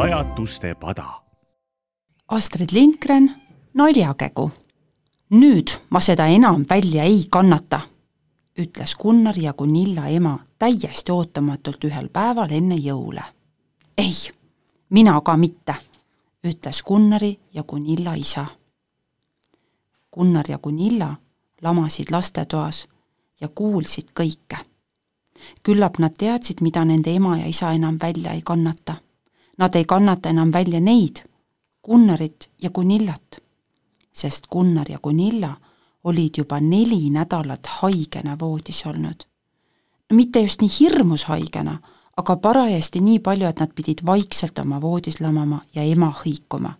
pajatuste pada. Astrid Lindgren, Naljakägu. nüüd ma seda enam välja ei kannata, ütles Gunnar ja Gunilla ema täiesti ootamatult ühel päeval enne jõule. ei, mina ka mitte, ütles Gunnari ja Gunilla isa. Gunnar ja Gunilla lamasid lastetoas ja kuulsid kõike. küllap nad teadsid, mida nende ema ja isa enam välja ei kannata. Nad ei kannata enam välja neid, Gunnarit ja Gunillat, sest Gunnar ja Gunilla olid juba neli nädalat haigena voodis olnud. mitte just nii hirmus haigena, aga parajasti nii palju, et nad pidid vaikselt oma voodis lamama ja ema hõikuma.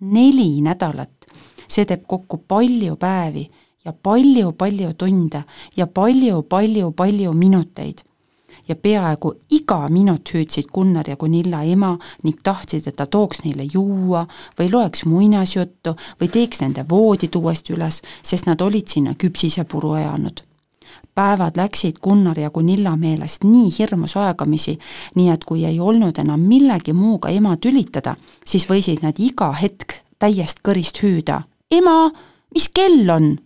neli nädalat, see teeb kokku palju päevi ja palju-palju tunde ja palju-palju-palju minuteid. Ja peaaegu iga minut hüüdsid Gunnar ja Gunilla ema ning tahtsid, et ta tooks neile juua või loeks muinasjuttu või teeks nende voodid uuesti üles, sest nad olid sinna küpsisepuru ajanud päevad läksid Gunnar ja Gunilla meelest nii hirmus aegamisi, nii et kui ei olnud enam millegi muuga ema tülitada, siis võisid nad iga hetk täiest kõrist hüüda. ema, mis kell on?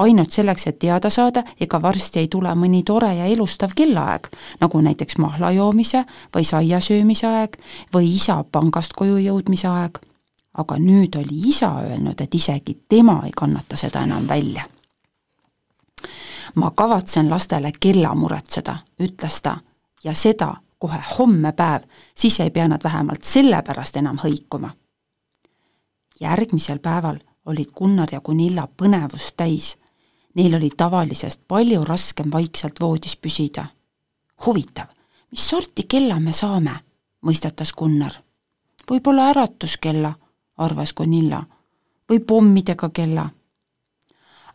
Ainult selleks, et teada saada, ega varsti ei tule mõni tore ja elustav kellaaeg, nagu näiteks mahla joomise või saia söömise aeg või isa pangast koju jõudmise aeg. aga nüüd oli isa öelnud, et isegi tema ei kannata seda enam välja. ma kavatsen lastele kella muretseda, ütles ta, ja seda kohe homme päev, siis ei pea nad vähemalt selle pärast enam hõikuma. järgmisel päeval olid Gunnar ja Gunilla põnevust täis Neil oli tavalisest palju raskem vaikselt voodis püsida. huvitav, mis sorti kella me saame, mõistatas Gunnar. võib-olla äratuskella, arvas Gunilla, või pommidega kella.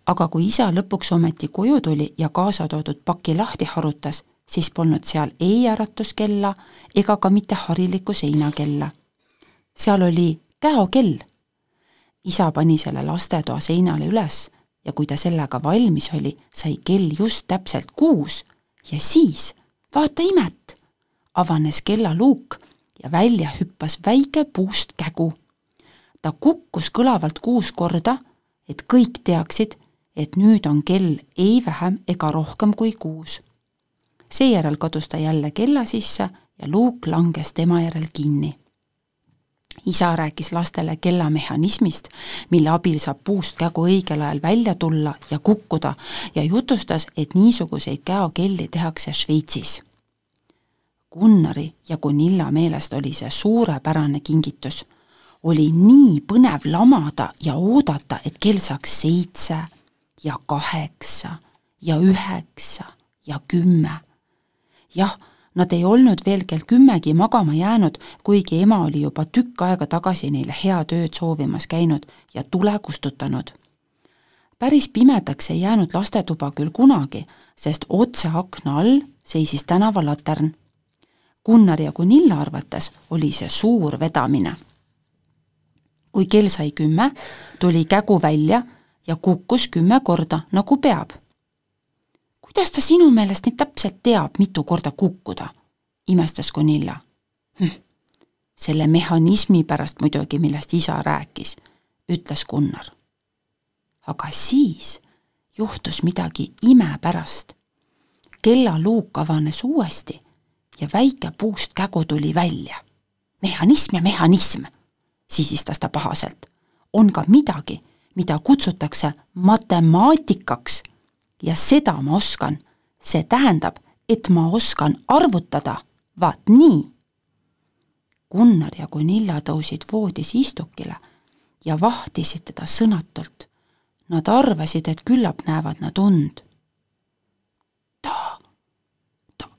aga kui isa lõpuks ometi koju tuli ja kaasa toodud paki lahti harutas, siis polnud seal ei äratuskella ega ka mitte harilikku seinakella. seal oli käokell. isa pani selle lastetoa seinale üles ja kui ta sellega valmis oli, sai kell just täpselt kuus ja siis, vaata imet, avanes kellaluuk ja välja hüppas väike puust kägu. ta kukkus kõlavalt kuus korda, et kõik teaksid, et nüüd on kell ei vähem ega rohkem kui kuus. seejärel kadus ta jälle kella sisse ja luuk langes tema järel kinni isa rääkis lastele kellamehhanismist, mille abil saab puust kägu õigel ajal välja tulla ja kukkuda ja jutustas, et niisuguseid käokelli tehakse Šveitsis. Gunnari ja Gunilla meelest oli see suurepärane kingitus. oli nii põnev lamada ja oodata, et kell saaks seitse ja kaheksa ja üheksa ja kümme. jah Nad ei olnud veel kell kümmegi magama jäänud, kuigi ema oli juba tükk aega tagasi neile head ööd soovimas käinud ja tule kustutanud. päris pimedaks ei jäänud lastetuba küll kunagi, sest otse akna all seisis tänavalatern. Gunnar ja Gunilla arvates oli see suur vedamine. kui kell sai kümme, tuli kägu välja ja kukkus kümme korda, nagu peab kuidas ta sinu meelest nüüd täpselt teab, mitu korda kukkuda? imestas Gunilla hm,. selle mehhanismi pärast muidugi, millest isa rääkis, ütles Gunnar. aga siis juhtus midagi imepärast. kellaluuk avanes uuesti ja väike puust kägu tuli välja. mehhanism ja mehhanism, sisistas ta pahaselt. on ka midagi, mida kutsutakse matemaatikaks ja seda ma oskan. see tähendab, et ma oskan arvutada, vaat nii. Gunnar ja Gunilla tõusid voodis istukile ja vahtisid teda sõnatult. Nad arvasid, et küllap näevad nad und. ta, ta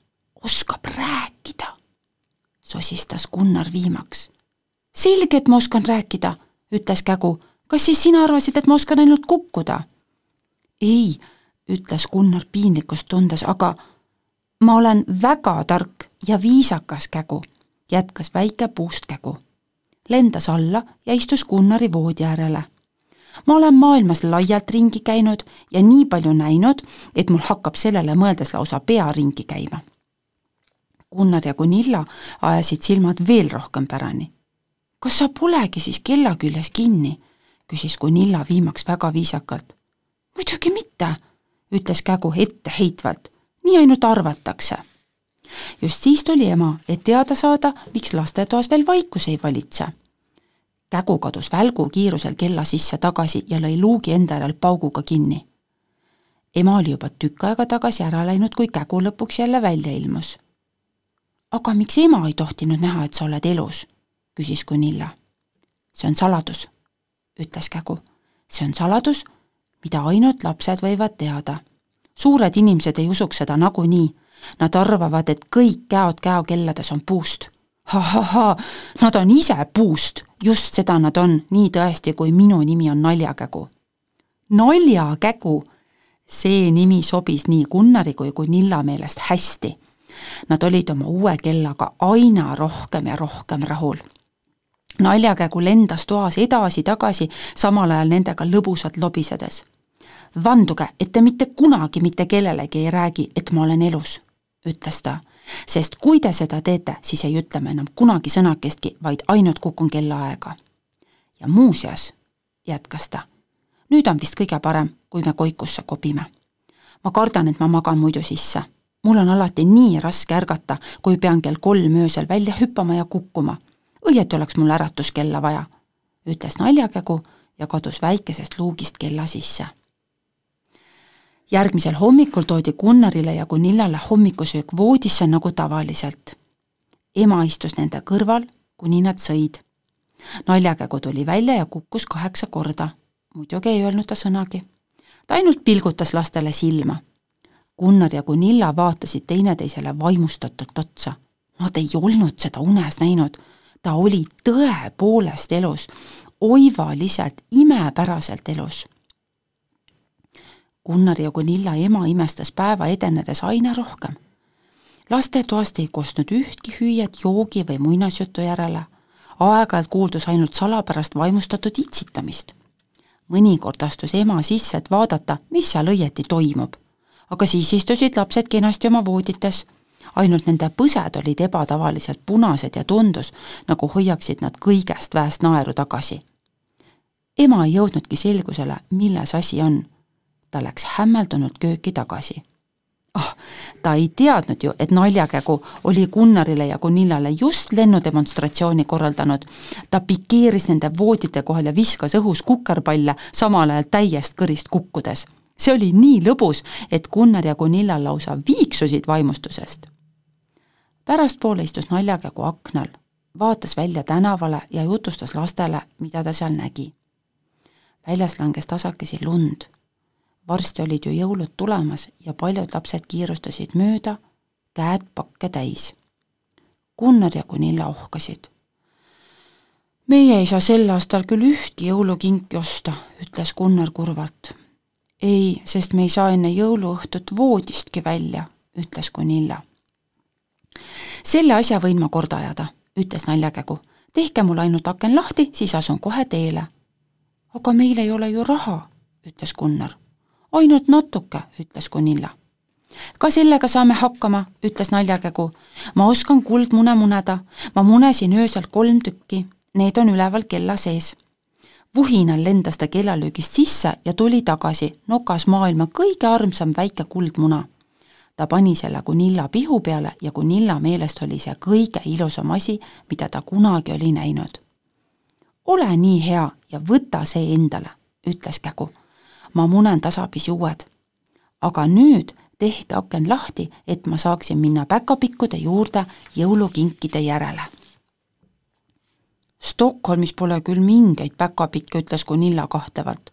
oskab rääkida, sosistas Gunnar viimaks. selge, et ma oskan rääkida, ütles Kägu. kas siis sina arvasid, et ma oskan ainult kukkuda? ei ütles Gunnar piinlikkust tundes, aga ma olen väga tark ja viisakas kägu, jätkas väike puust kägu. lendas alla ja istus Gunnari voodi äärele. ma olen maailmas laialt ringi käinud ja nii palju näinud, et mul hakkab sellele mõeldes lausa pea ringi käima. Gunnar ja Gunilla ajasid silmad veel rohkem pärani. kas sa polegi siis kella küljes kinni? küsis Gunilla viimaks väga viisakalt. muidugi mitte, ütles Kägu etteheitvalt. nii ainult arvatakse. just siis tuli ema, et teada saada, miks lastetoas veel vaikus ei valitse. Kägu kadus välgu kiirusel kella sisse tagasi ja lõi luugi enda järel pauguga kinni ema oli juba tükk aega tagasi ära läinud, kui Kägu lõpuks jälle välja ilmus. aga miks ema ei tohtinud näha, et sa oled elus? küsis Gunilla. see on saladus, ütles Kägu. see on saladus, mida ainult lapsed võivad teada. suured inimesed ei usuks seda nagunii. Nad arvavad, et kõik käod käokellades on puust ha,. ha-ha-ha, nad on ise puust, just seda nad on, nii tõesti, kui minu nimi on Naljakägu. naljakägu see nimi sobis nii Gunnari kui Gunilla meelest hästi. Nad olid oma uue kellaga aina rohkem ja rohkem rahul. Naljakägu lendas toas edasi-tagasi, samal ajal nendega lõbusalt lobisedes. vanduge, et te mitte kunagi mitte kellelegi ei räägi, et ma olen elus, ütles ta, sest kui te seda teete, siis ei ütle ma enam kunagi sõnakestki, vaid ainult kukun kellaaega. ja muuseas, jätkas ta nüüd on vist kõige parem, kui me koikusse kobime. ma kardan, et ma magan muidu sisse. mul on alati nii raske ärgata, kui pean kell kolm öösel välja hüppama ja kukkuma. Õieti oleks mul äratuskella vaja, ütles naljakägu ja kadus väikesest luugist kella sisse. järgmisel hommikul toodi Gunnarile ja Gunillale hommikusöök voodisse nagu tavaliselt. ema istus nende kõrval, kuni nad sõid. naljakägu tuli välja ja kukkus kaheksa korda muidugi ei öelnud ta sõnagi. ta ainult pilgutas lastele silma. Gunnar ja Gunilla vaatasid teineteisele vaimustatult otsa. Nad ei olnud seda unes näinud. Ta oli tõepoolest elus, oivaliselt, imepäraselt elus. Gunnar ja Gunilla ema imestas päeva edenedes aina rohkem. lastetoast ei kostnud ühtki hüüet joogi või muinasjutu järele aeg-ajalt kuuldus ainult salapärast vaimustatud itsitamist mõnikord astus ema sisse, et vaadata, mis seal õieti toimub. aga siis istusid lapsed kenasti oma voodites, ainult nende põsed olid ebatavaliselt punased ja tundus, nagu hoiaksid nad kõigest väest naeru tagasi. ema ei jõudnudki selgusele, milles asi on. ta läks hämmeldunult kööki tagasi ah, ta ei teadnud ju, et naljakägu oli Gunnarile ja Gunillale just lennudemonstratsiooni korraldanud. ta pikeeris nende voodite kohal ja viskas õhus kukerpalle, samal ajal täiest kõrist kukkudes. see oli nii lõbus, et Gunnar ja Gunilla lausa viiksusid vaimustusest. Pärastpoole istus naljakägu aknal, vaatas välja tänavale ja jutustas lastele, mida ta seal nägi. väljas langes tasakesi lund varsti olid ju jõulud tulemas ja paljud lapsed kiirustasid mööda, käed pakke täis. Gunnar ja Gunilla ohkasid. meie ei saa sel aastal küll ühtki jõulukinki osta, ütles Gunnar kurvalt. ei, sest me ei saa enne jõuluõhtut voodistki välja, ütles Gunilla. Selle asja võin ma korda ajada, ütles naljakägu. tehke mul ainult aken lahti, siis asun kohe teele. aga meil ei ole ju raha, ütles Gunnar ainult natuke, ütles Gunilla. ka sellega saame hakkama, ütles naljakägu. ma oskan kuldmune muneda, ma munesin öösel kolm tükki, need on üleval kella sees. vuhinal lendas ta kellalöögist sisse ja tuli tagasi, nokas maailma kõige armsam väike kuldmuna ta pani selle Gunilla pihu peale ja Gunilla meelest oli see kõige ilusam asi, mida ta kunagi oli näinud. ole nii hea ja võta see endale, ütles Kägu ma munen tasapisi uued. aga nüüd tehke aken lahti, et ma saaksin minna päkapikkude juurde jõulukinkide järele. Stockholmis pole küll mingeid päkapikke, ütles Gunilla kahtlevalt.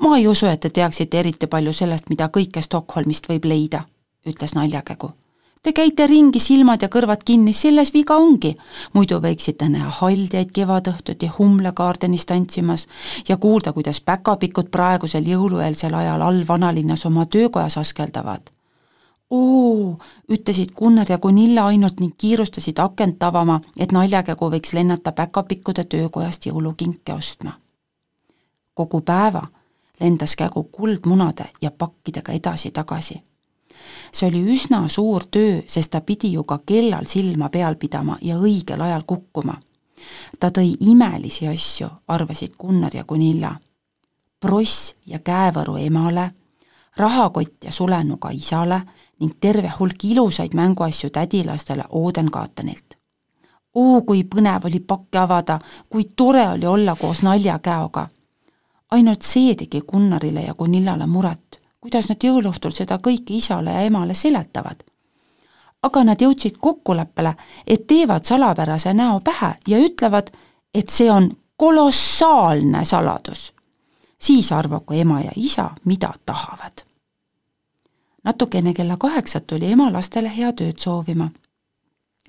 ma ei usu, et te teaksite eriti palju sellest, mida kõike Stockholmist võib leida, ütles naljakägu Te käite ringi, silmad ja kõrvad kinni, selles viga ongi. muidu võiksite näha haldjaid kevadõhtuti humlekaardenist tantsimas ja kuulda, kuidas päkapikud praegusel jõulueelsel ajal all vanalinnas oma töökojas askeldavad. oo, ütlesid Gunnar ja Gunilla ainult ning kiirustasid akent avama, et naljakägu võiks lennata päkapikkude töökojast jõulukinke ostma. kogu päeva lendas kägu kuldmunade ja pakkidega edasi-tagasi see oli üsna suur töö, sest ta pidi ju ka kellal silma peal pidama ja õigel ajal kukkuma. ta tõi imelisi asju, arvasid Gunnar ja Gunilla. pross ja käevõru emale, rahakott ja sulenuga isale ning terve hulk ilusaid mänguasju tädilastele Oden-Kaatanilt. oo, kui põnev oli pakke avada, kui tore oli olla koos naljakäoga. ainult see tegi Gunnarile ja Gunillale muret, kuidas nad jõuluõhtul seda kõike isale ja emale seletavad. aga nad jõudsid kokkuleppele, et teevad salapärase näo pähe ja ütlevad, et see on kolossaalne saladus. siis arvagu ema ja isa, mida tahavad natuke enne kella kaheksat tuli ema lastele head ööd soovima.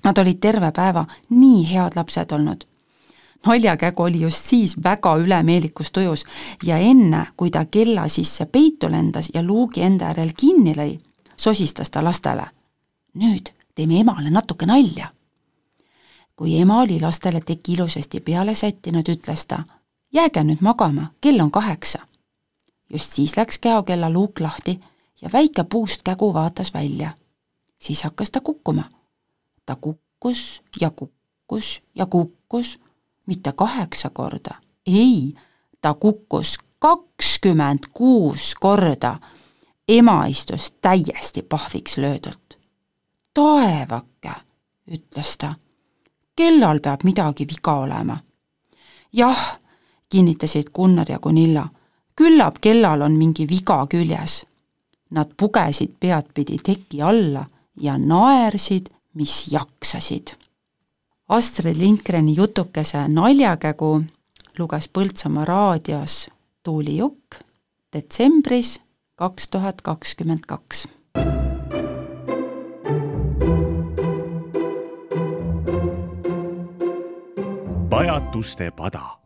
Nad olid terve päeva nii head lapsed olnud. Naljakägu oli just siis väga ülemeelikus tujus ja enne, kui ta kella sisse peitu lendas ja luugi enda järel kinni lõi, sosistas ta lastele. nüüd teeme emale natuke nalja. kui ema oli lastele teki ilusasti peale sättinud, ütles ta, jääge nüüd magama, kell on kaheksa. just siis läks käokella luuk lahti ja väike puust kägu vaatas välja. siis hakkas ta kukkuma. ta kukkus ja kukkus ja kukkus, mitte kaheksa korda, ei, ta kukkus kakskümmend kuus korda. ema istus täiesti pahviks löödult. taevake, ütles ta, kellal peab midagi viga olema. jah, kinnitasid Gunnar ja Gunilla, küllap kellal on mingi viga küljes Nad pugesid peadpidi teki alla ja naersid, mis jaksasid. Astrid Lindgreni jutukese Naljakägu luges Põltsamaa raadios Tuuli Jukk detsembris kaks tuhat kakskümmend kaks. pajatuste pada